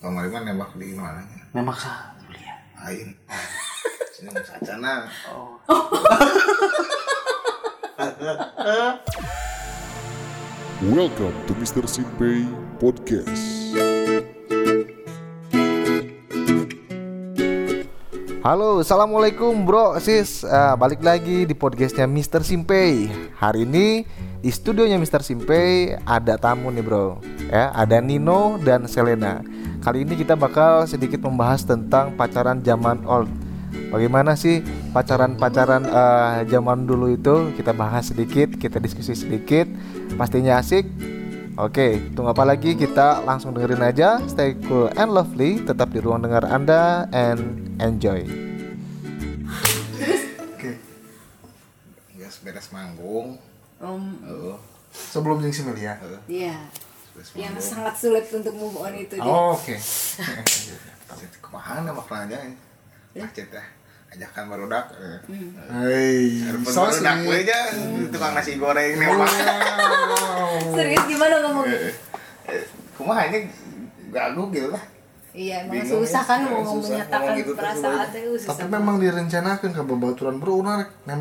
kamar mana nembak di mana Memang sah kuliah. ain sini mau sacana Oh. Welcome to Mr. Simpei Podcast. Halo, assalamualaikum bro, sis. Ah, balik lagi di podcastnya Mr. Simpei. Hari ini di studionya Mr. Simpei ada tamu nih bro. Ya, ada Nino dan Selena. Kali ini kita bakal sedikit membahas tentang pacaran zaman old. Bagaimana sih pacaran-pacaran eh, zaman dulu itu? Kita bahas sedikit, kita diskusi sedikit. Pastinya asik. Oke, tunggu apa lagi? Kita langsung dengerin aja. Stay cool and lovely. Tetap di ruang dengar Anda and enjoy. beres manggung Om, Heeh, Sebelum heeh, iya. beres Yang manggung sangat sulit untuk move on itu dia. Oh, Oke. Cet, ke mana maknanya macet ya ajakan barudak eh. Hei, Telepon so barudak sweet. aja tukang nasi goreng nembak Serius gimana ngomong? Eh, eh, kumaha ini gagu gitu lah Iya, emang Bingung susah ya. kan mau ngomong menyatakan gitu perasaan itu susah. Tapi memang direncanakan ke babaturan bro,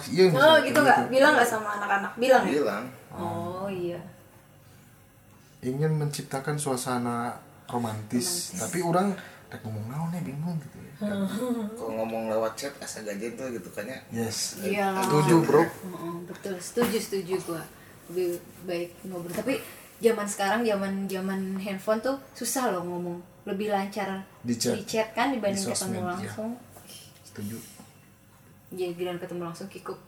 si iya. Oh gitu nggak? Bilang nggak sama anak-anak? Bilang ya? bilang Oh iya. Ingin menciptakan suasana romantis, tapi orang rek ngomong naon ya bingung gitu ya. kalau ngomong lewat chat asa gajen tuh gitu kan ya Yes. Iya. Setuju bro. Heeh, betul, setuju setuju gua. Lebih baik ngobrol. Tapi zaman sekarang zaman zaman handphone tuh susah loh ngomong. Lebih lancar Di chat. kan dibanding Di ketemu iya. langsung. Setuju. Ya, giliran ketemu langsung kikuk.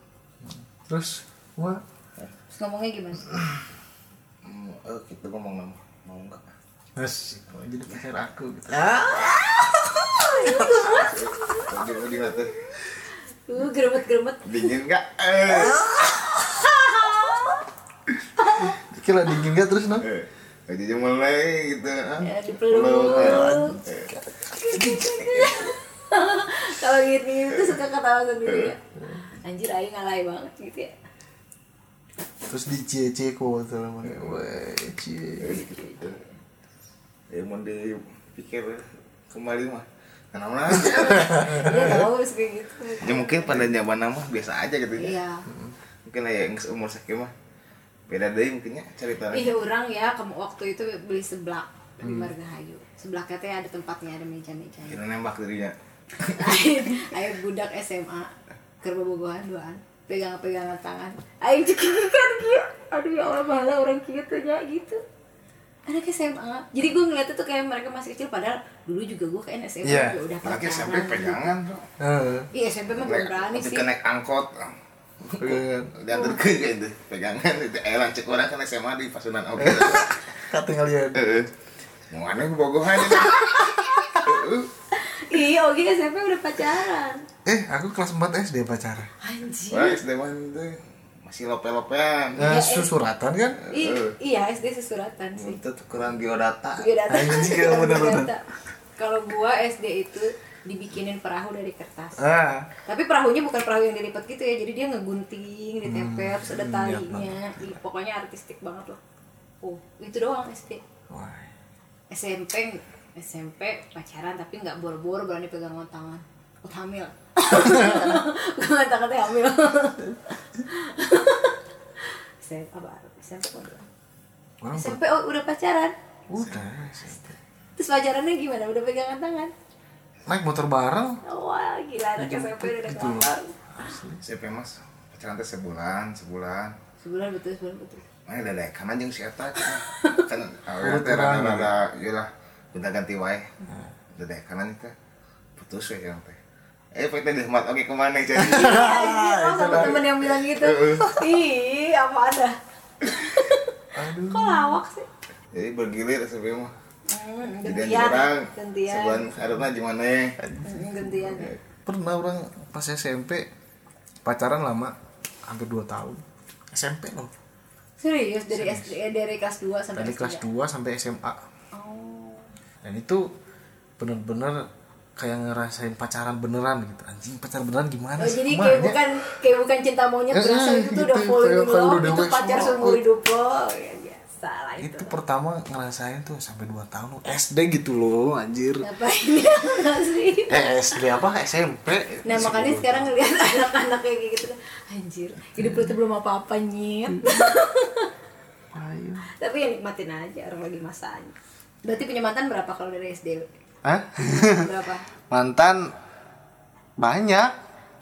Terus, wah, Terus ngomongnya gimana? Hmm, eh kita ngomong nama mau nggak Mas, jadi pacar aku gitu. Kalau di tuh Uh, geremet-geremet. dingin nggak eh Kira dingin gak terus no? eh jadi mulai gitu ah. Ya, dipeluk. Peluk, eh. Kalau gitu itu suka ketawa sendiri ya. Anjir aing ngalai banget gitu ya. Terus di cie kok tuh namanya. Wah, cie. ya mau dipikir kembali mah kenapa Dia tahu suka gitu. ya mungkin pada zaman nama biasa aja gitu ya Iya. mungkin ya yang umur sekian mah beda deh mungkinnya cerita Iya orang ya kamu waktu itu beli seblak di Margahayu. Seblaknya teh ada tempatnya ada meja-meja. kira nembak dirinya Ayo budak SMA ke bobogohan duaan pegang-pegangan tangan. Ayo cekikikan gitu. Aduh ya Allah malah orang gitu nya gitu. Anak SMA. Jadi gue ngeliatnya tuh kayak mereka masih kecil padahal dulu juga gue kayak SMA Iya. juga udah pacaran. sampai pegangan tuh Heeh. Iya SMP mah belum berani sih. kena angkot dan terke gitu pegangan itu eh lancek orang kan SMA di Pasunan Oke Kata kalian. mau aneh gue bogohan ini Iya, Ogi SMP udah pacaran. Eh, aku kelas 4 SD pacaran. Anjir. wah SD mah itu masih lope-lopean Nah, susuratan kan? I- iya, SD sesuratan sih. itu tukeran biodata Biodata. Anjing, iya, bener-bener. Biodata. Kalau gua SD itu dibikinin perahu dari kertas. Ah, Tapi perahunya bukan perahu yang dilipat gitu ya, jadi dia ngegunting, ditempel, terus ada talinya. Ih, pokoknya artistik banget loh. Oh, itu doang SD. wah. SMP SMP pacaran tapi nggak boro-boro berani pegangan tangan. Oh, hamil. Pegangan tangan teh hamil. SMP apa? SMP? Orang SMP oh, udah pacaran. udah SMP. Terus pacarannya gimana? Udah pegangan tangan? Naik motor bareng. Wah, gila anak SMP udah Gitu. kelar. SMP mas pacaran teh sebulan sebulan Sebulan betul, sebulan betul. mana ada dekan aja si Eta kan awalnya teh rada rada iyalah gonta ganti wae ada dekan aja teh putus we yang teh eh pak teh dihmat oke ke mana jadi Oh, sama temen yang bilang gitu. Ih, apa ada? Kok lawak sih? jadi bergilir SMP mah Hmm, jadi gantian, orang gantian, sebulan harusnya gimana ya gantian. Pernah orang pas SMP pacaran lama hampir 2 tahun. SMP loh. Serius dari SD eh, dari kelas 2 sampai Dari S3? kelas 2 sampai SMA. Oh. Dan itu bener-bener kayak ngerasain pacaran beneran gitu. Anjing pacaran beneran gimana Oh, sih? jadi kayak ya? bukan kayak bukan cinta monyet Eh, berasa eh, itu tuh gitu, udah full love udah itu pacar seumur hidup lo ya biasa lah itu? itu pertama ngerasain tuh sampai 2 tahun SD gitu loh anjir Ngapain ya nggak sih? eh SD apa SMP Nah makanya sekarang ngeliat anak-anak kayak gitu Anjir, hidup lu tuh belum apa-apa nyet Ayo. Tapi ya nikmatin aja orang lagi masanya Berarti punya mantan berapa kalau dari SD? Hah? Berapa? mantan banyak.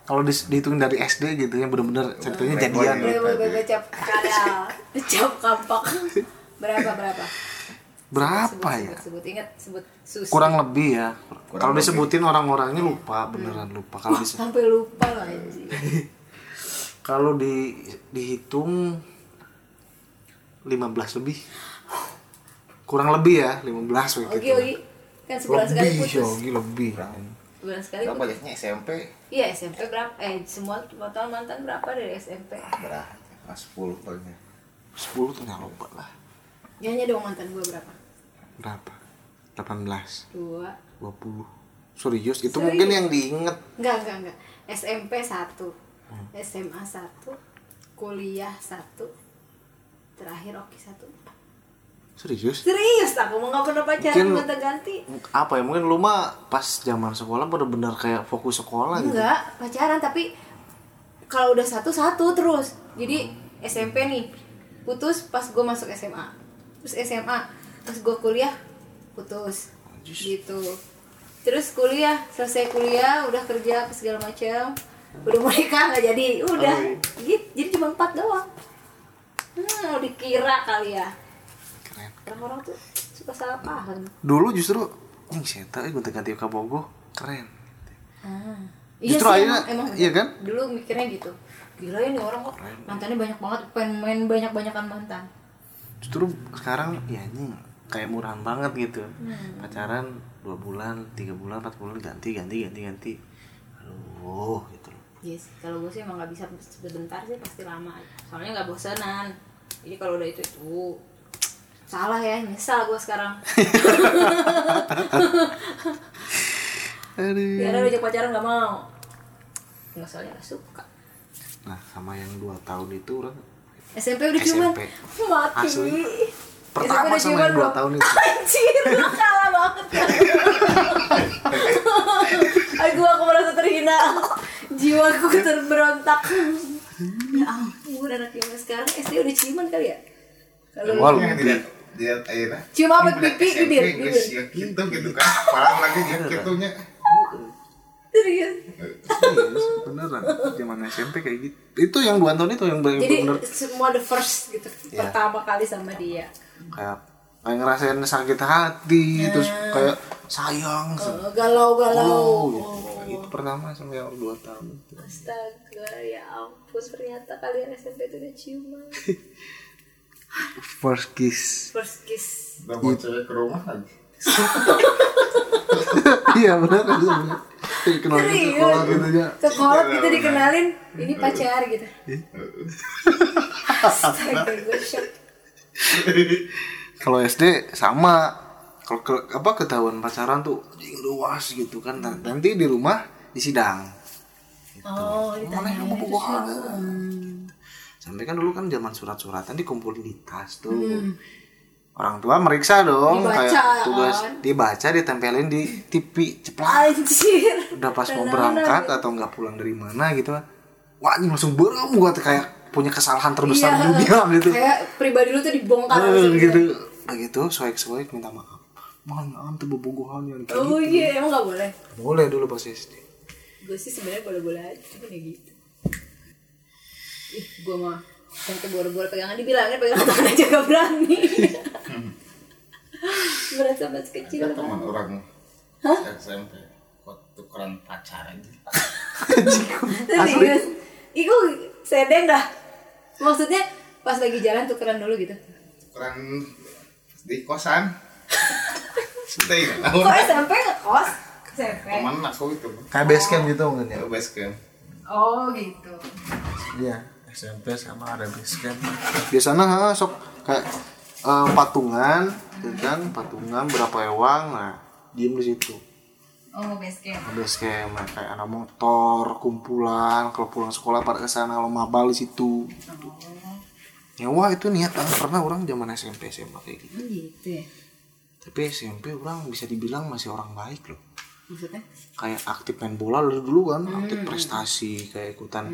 Kalau di, dihitung dari SD gitu yang bener-bener ceritanya jadian. Boleh boleh boleh becap kadal Becap kampak. Berapa berapa? berapa sebut, ya? Sebut, sebut, ingat sebut. Susi. Kurang lebih ya. Kalau disebutin orang-orangnya lupa beneran lupa. Kalau dise- sampai lupa anjir kalau di dihitung 15 lebih. Kurang lebih ya 15 begitu Ogi Ogi Kan sebulan sekali lebih putus Yogi lebih Sebulan sekali Berapa putus banyaknya SMP? Iya SMP berapa? Eh semua total mantan berapa dari SMP? Berapa? Mas 10 palingnya. 10 tuh nggak lupa lah Nyanyi dong mantan gue berapa? berapa 18 Dua 20 serius itu Serius? mungkin yang diinget Enggak, enggak, enggak. SMP 1, Hmm. SMA 1, kuliah 1, terakhir Oki 1. Serius Serius, aku mau nggak pernah pacaran Mungkin- gonta ganti. apa ya mungkin lu mah pas zaman sekolah bener-bener kayak fokus sekolah gitu Enggak, pacaran tapi kalau udah satu satu terus. Jadi SMP nih putus pas gue masuk SMA. Terus SMA pas gue kuliah putus. Gitu. Terus kuliah, selesai kuliah, udah kerja segala macam. Udah mau nikah nggak jadi, udah. Gitu. Jadi cuma empat doang. Hmm, dikira kali ya. Keren Orang-orang tuh suka salah paham. dulu justru nih saya tahu gue ganti ke Bogo keren Ah. Justru sih, akhirnya- emang, emang iya kan? Dulu mikirnya gitu. Gila ya nih orang kok mantannya banyak banget, pengen main banyak-banyakan mantan. justru sekarang ya ini kayak murahan banget gitu Hmm. pacaran dua bulan tiga bulan empat bulan ganti ganti ganti ganti aduh gitu loh Yes, kalau gue sih emang nggak bisa sebentar sih pasti lama. Soalnya nggak bosanan. Jadi kalau udah itu itu salah ya, nyesal gue sekarang. aduh Biar ajak pacaran nggak mau. Nggak soalnya nggak suka. nah sama yang dua tahun itu orang SMP udah SMP. mati. Asli. SMP pertama udah sama yang dua tahun itu Anjir, lu kalah banget Aduh, aku merasa terhina Jiwaku terberontak Ya ampun, anak zaman sekarang SD udah ciuman kali ya? Kalau Yang lebih. Lihat akhirnya. Cium apa? Ini Pipi, bibir, guys, bibir. Ya gitu gitu kan. Parah lagi ya gitunya. serius Serius, beneran zaman SMP kayak gitu itu yang dua tahun itu yang Jadi bener semua the first gitu Iya. Pertama kali sama dia kayak kayak ngerasain sakit hati terus kayak sayang Eh, Galau-galau oh, gitu. itu pertama sama yang dua tahun Astaga, ya ampun Ternyata kalian SMP itu udah ciuman first kiss. First kiss. Udah bawa cewek ke rumah lagi. iya benar kan benar. Kenal ke sekolah gitu ya ke kolot gitu dikenalin ini pacar gitu. Astaga gue shock. Kalau SD sama. Kalau ke, apa ketahuan pacaran tuh anjing luas gitu kan. Nah, nanti di rumah di sidang oh mana ditanya yang mau sampai kan dulu kan zaman surat-suratan dikumpulin di tas tuh. Orang tua meriksa dong Dibaca, kayak tugas kan? dibaca ditempelin di TV ceplak. Anjir udah pas mau berangkat gitu. atau nggak pulang dari mana gitu wah ini langsung berem gua tuh kayak punya kesalahan terbesar di dunia gitu kayak pribadi lu tuh dibongkar langsung gitu. begitu soek soek minta maaf. Maaf tuh bobogohannya kayak oh gitu. iya emang gak boleh? Boleh dulu pas SD gue sih sebenarnya boleh-boleh aja cuman ya gitu ih gue mah sampai boro-boro pegangan. Dibilangin pegangan tangan aja gak berani. Berasa masih kecil Ada teman orang SMP kok tukeran pacar aja. serius? Iku sedeng dah. Maksudnya pas lagi jalan tukeran dulu gitu. Tukeran di kosan. Ya. kok SMP ngekos SMP Teman aku itu. kayak base camp gitu mungkin ya Ya? Base camp. oh gitu. Iya SMP sama ada base camp biasanya ha, sok kayak eh, patungan gitu kan? Patungan berapa ewang nah diem di situ. Oh base camp base camp nah, kayak anak motor kumpulan kalau pulang sekolah pada ke sana kalau mabal di situ. Nyewa itu niat orang pernah orang zaman SMP SMA kayak gitu. Oh, gitu ya? Tapi SMP orang bisa dibilang masih orang baik loh maksudnya? Kayak aktif main bola dulu dulu kan aktif prestasi kayak ikutan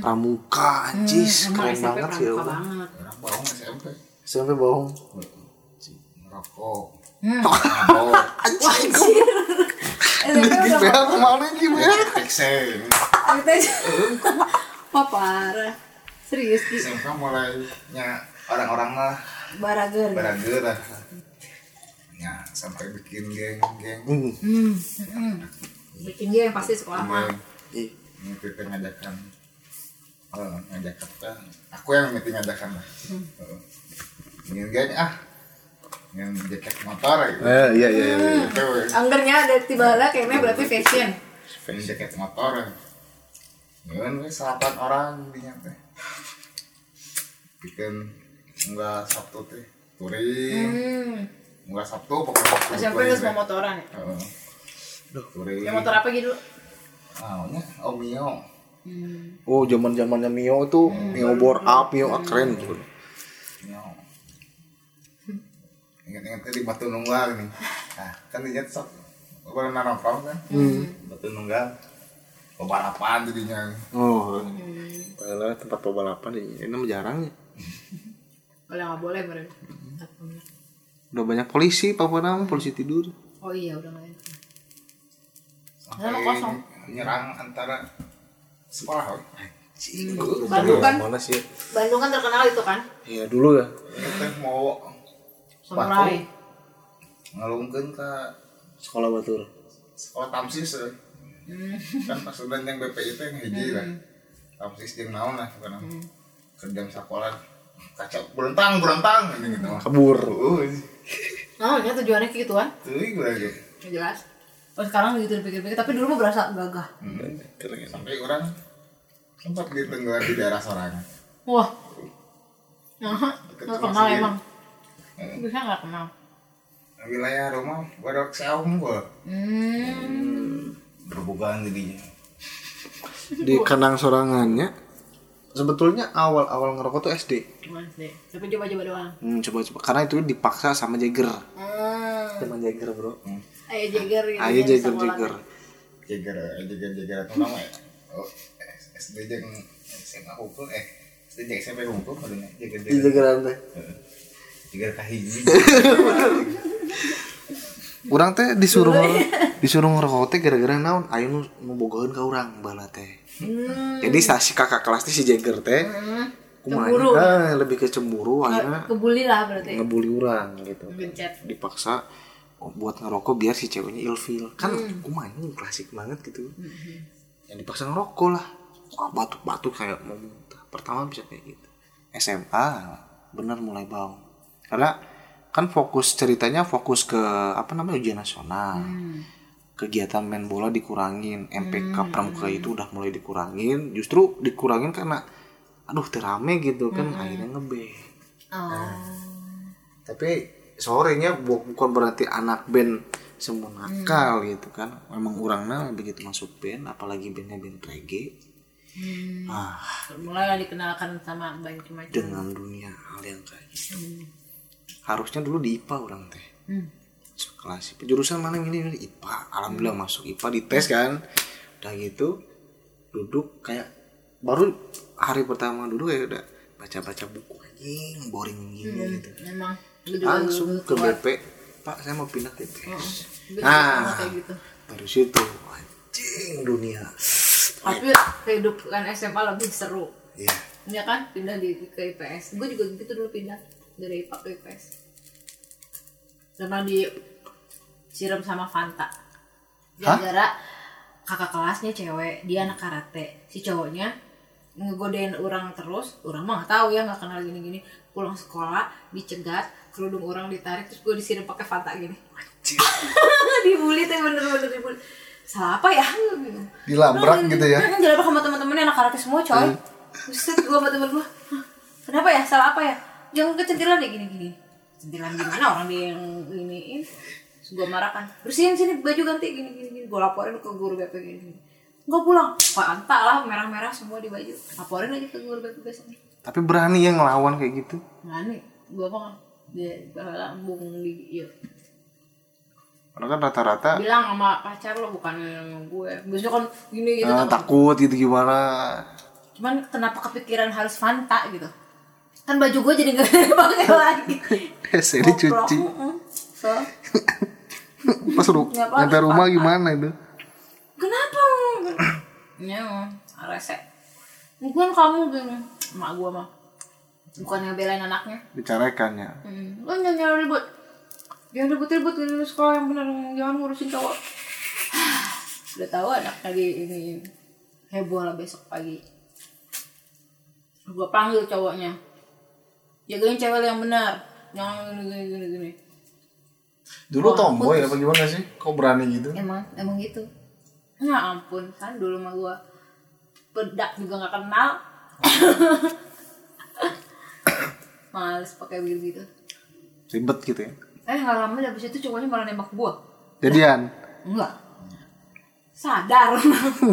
pramuka anjis emang keren SMP banget sih orang. banget. Bohong SMP SMP bohong. Ngerokok. Hmm. wajir SMP? Pixel. kita Wah parah. Serius di SMP mulainya orang-orang lah. Barager. Berager lah ya sampai bikin geng-geng. Hmm. hmm. hmm. bikin dia yang pasti sekolah mah. Geng ini kita ngajakan oh, ngajakan kan aku yang minta ngajakan lah. Heeh. ingin geng ah. Yang jaket motor gitu. Eh, iya iya iya. Itu, anggernya ada tiba lah kayaknya berarti fashion. Yang jaket motor. Ya wes salapan orang di teh bikin enggak sabtu teh. Touring hmm. Enggak sabtu pokoknya sabtu SMP lu semua motoran ya? Heeh. touring yang motor apa gitu namanya? Omio hmm. Oh, zaman-zamannya Mio itu Mio bore up, Mio keren gitu. Mio. Ingat-ingat di batu nunggal nih nah kan di jet sok boleh nongkrong kan? Batu nunggal. Balapan jadinya. Oh. Padahal tempat pembalapan ini ini mah jarang ya. Oleh nggak boleh berarti. Udah banyak polisi, Papua nama polisi tidur. Oh iya udah sampai Sama kosong. nyerang antara sekolah woy. Bandung kan, Mana sih? Bandung kan terkenal itu kan, Iya dulu ya. Teh mau samurai. ngalungkeun ke Sekolah Batur. sekolah tamsis eh. kan pas udah yang BPI teh hiji lah tamsis jeung naon lah bukan kerjam sekolah kaca berentang berentang ini gitu mah Kabur. uh Nah, ini tujuannya kayak gituan, tuh gue lagi nggak jelas. Oh sekarang gitu dipikir-pikir, tapi dulu mah berasa gagah. Keren. sampai orang sempat ditenggelam di daerah sorangan Wah, nah, nggak kenal emang. Eh. Bisa nggak kenal. wilayah rumah badak seaum gua Hmm. berbukaan jadinya Di kandang sorangannya sebetulnya awal-awal ngerokok tuh SD. Gimana sih? Tapi coba-coba doang. Hmm, coba-coba karena itu dipaksa sama Jagger. Hmm. Sama Jagger, Bro. Ayo Jagger gitu. Ayo yang Jagger sekolah. Jagger. jager eh, jager jager atau nama ya oh SD jeng SMA hukum eh SD jeng SMP hukum padahal jager Di jager Jaggeran teh. jager kahiji Urang teh disuruh disuruh ngerokok teh gara-gara naon ayo nu bogoheun ka urang bala teh. Hmm. Jadi si kakak kelas si Jagger teh kumaha Cemburu. ah, lebih ke cemburu akhirnya Kebuli lah berarti. ngebully urang gitu. Gencet. Dipaksa oh, buat ngerokok biar si ceweknya ilfil. Kan kumaha ini klasik banget gitu. Yang dipaksa ngerokok lah. Wah, batuk-batuk kayak mau muntah. Pertama bisa kayak gitu. SMA bener mulai bau. Karena kan fokus ceritanya fokus ke apa namanya ujian nasional. Kegiatan main bola dikurangin, MPK pramuka itu udah mulai dikurangin. Justru dikurangin karena aduh terame gitu kan akhirnya ngebe. Oh. Tapi sorenya bu- bukan berarti anak band semua nakal gitu kan. Memang orangnya begitu masuk band apalagi bandnya band reggae. Ah, Mulai dikenalkan sama banyak macam. dengan dunia hal yang kayak gitu. Harusnya dulu di IPA orang teh. Hmm. Masuk kelas IPA. Jurusan mana ini Ini IPA. Alhamdulillah masuk IPA di tes kan. Udah gitu duduk kayak baru hari pertama duduk kayak udah baca-baca buku anjing boring gini gitu. Memang. Langsung ke. BP. Pak, saya mau pindah ke IPS. Oh, Ah. kayak gitu. Situ anjing dunia. Tapi kehidupan SMA lebih seru. Iya. Ya kan pindah di ke IPS. Gue juga gitu dulu pindah dari IPA ke IPS. Sama di siram sama Fanta. Gara-gara kakak kelasnya cewek, dia anak karate. Si cowoknya ngegodain orang terus, orang mah nggak tahu ya nggak kenal gini-gini. Pulang sekolah dicegat, kerudung orang ditarik terus gue disiram pakai Fanta gini. dibully teh bener-bener dibully. Salah apa ya? Dilabrak gitu ya. Dilabrak sama teman-temannya anak karate semua coy. Buset gue sama temen gue. "Hah, Kenapa ya? Salah apa ya? Jangan kecentilan deh gini-gini. Centilan gimana orang dia yang iniin. Terus gue marah kan. Bersihin sini baju ganti gini-gini. gini. Gue laporin ke guru BP gini. gini. Enggak pulang. Pak anta lah merah-merah semua di baju. Laporin aja ke guru BP besoknya. Tapi berani yang ngelawan kayak gitu. Nih, gua apa dia lambung di iya. Karena kan rata-rata Bilang sama pacar lo bukan sama gue. Biasanya kan gini gitu eh, takut gitu gimana. Cuman kenapa kepikiran harus Fanta gitu? Kan baju gue jadi gak pakai lagi. Saya dicuci. So, Pas ru apa-apa. nyampe rumah gimana itu? kenapa? Ya, rese. Mungkin kamu gini, emak gue mah. Bukan ngebelain anaknya. Dicarekan ya. Hmm. Lo jangan jangan ribut. Jangan ribut-ribut di sekolah yang benar jangan ngurusin cowok. Udah tahu anaknya di ini heboh lah besok pagi. Gue panggil cowoknya. Jagain cewek yang benar. Jangan gini gini gini. Dulu Wah, tomboy apa gimana sih? Kok berani gitu? Emang emang gitu. Ya ampun kan dulu mah gue bedak juga nggak kenal. Males pakai begitu. Ribet gitu ya. Eh nggak lama habis itu cowoknya malah nembak gua. Jadian. Enggak. Sadar.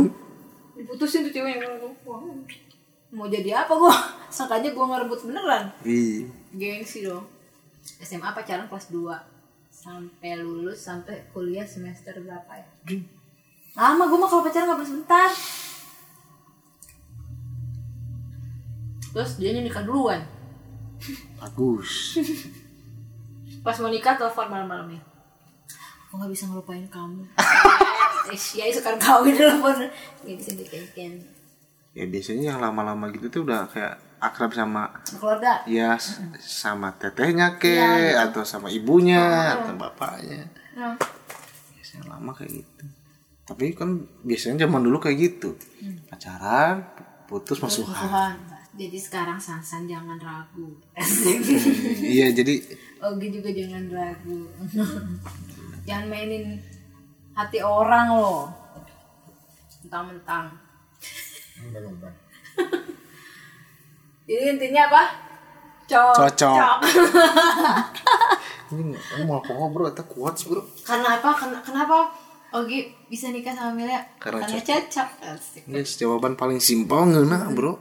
Diputusin tuh ceweknya Wah, Mau jadi apa gua? Sangkanya gua ngerebut beneran. Iya. Gengsi dong. SMA pacaran kelas 2 sampai lulus sampai kuliah semester berapa ya? Lama gua mah kalau pacaran nggak sebentar. Terus dia nikah duluan. Bagus. Pas mau nikah telepon malam-malamnya. Aku nggak bisa ngelupain kamu. Eh, ya sekarang kawin telepon. Nggak bisa dikaitin. Ya biasanya yang lama-lama gitu tuh udah kayak akrab sama Keluarga. ya sama tetehnya ke Iya, gitu. atau sama ibunya atau bapaknya. Nah, Biasanya lama kayak gitu. Tapi kan biasanya zaman dulu kayak gitu. Pacaran, putus masuhan. Tuhan. Jadi sekarang Sansan jangan ragu. iya, jadi Ogi juga jangan ragu. jangan mainin hati orang loh. Mentang-mentang. Jadi intinya apa? Cocok. Cocok. ini mau alkohol bro, itu kuat sih bro. Karena apa? Ken- Kenapa Ogi bisa nikah sama Amelia? Karena cocok. Asik. Ini jawaban paling simpel ngena bro.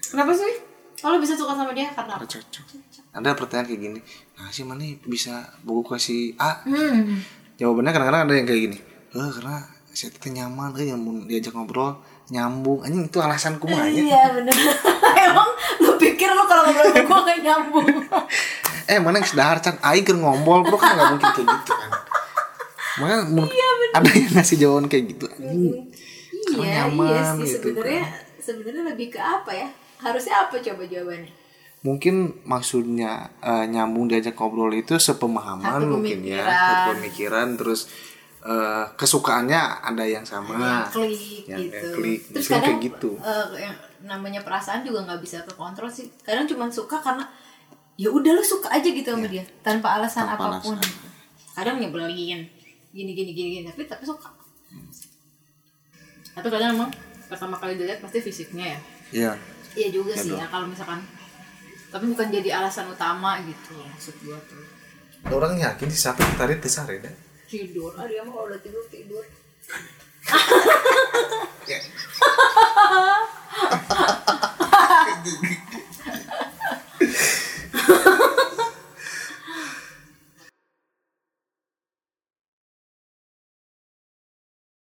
Kenapa sih? Kalau bisa suka sama dia karena Karena apa? cocok. Ada pertanyaan kayak gini. Nah sih mana bisa buku kasih A? Hmm. Jawabannya kadang-kadang ada yang kayak gini. Eh karena saya tuh nyaman, eh nyambung diajak ngobrol nyambung. Anjing itu alasanku mah ya. Iya bener. Emang lu pikir lu kalau ngobrol sama gue gak nyambung? eh mana yang sedar can aing keur ngobrol bro kan nggak mungkin kayak gitu kan mana mun- ada yang ngasih jawaban kayak gitu anjing iya, nyaman iya sih gitu sebenarnya sebenarnya lebih ke apa ya? Harusnya apa coba jawabannya? mungkin maksudnya eh, nyambung diajak ngobrol itu sepemahaman mungkin ya satu pemikiran terus eh, kesukaannya ada yang sama yang klik yang- gitu. yang klik. Terus kadang kayak gitu. eh, yang namanya perasaan juga nggak bisa kekontrol sih. Kadang cuma suka karena ya udah lu suka aja gitu sama dia tanpa alasan Iya. Tanpa apa pun. alasan. Kadang nyebelin gini gini gini, gini. tapi tapi suka. Tapi kadang emang pertama kali dilihat pasti fisiknya ya. Iya Iya juga sih ya kalau misalkan tapi bukan jadi alasan utama gitu maksud gua tuh orang yakin sih sampai tarik ya dah tidur. Ah dia mah kalau udah tidur tidur.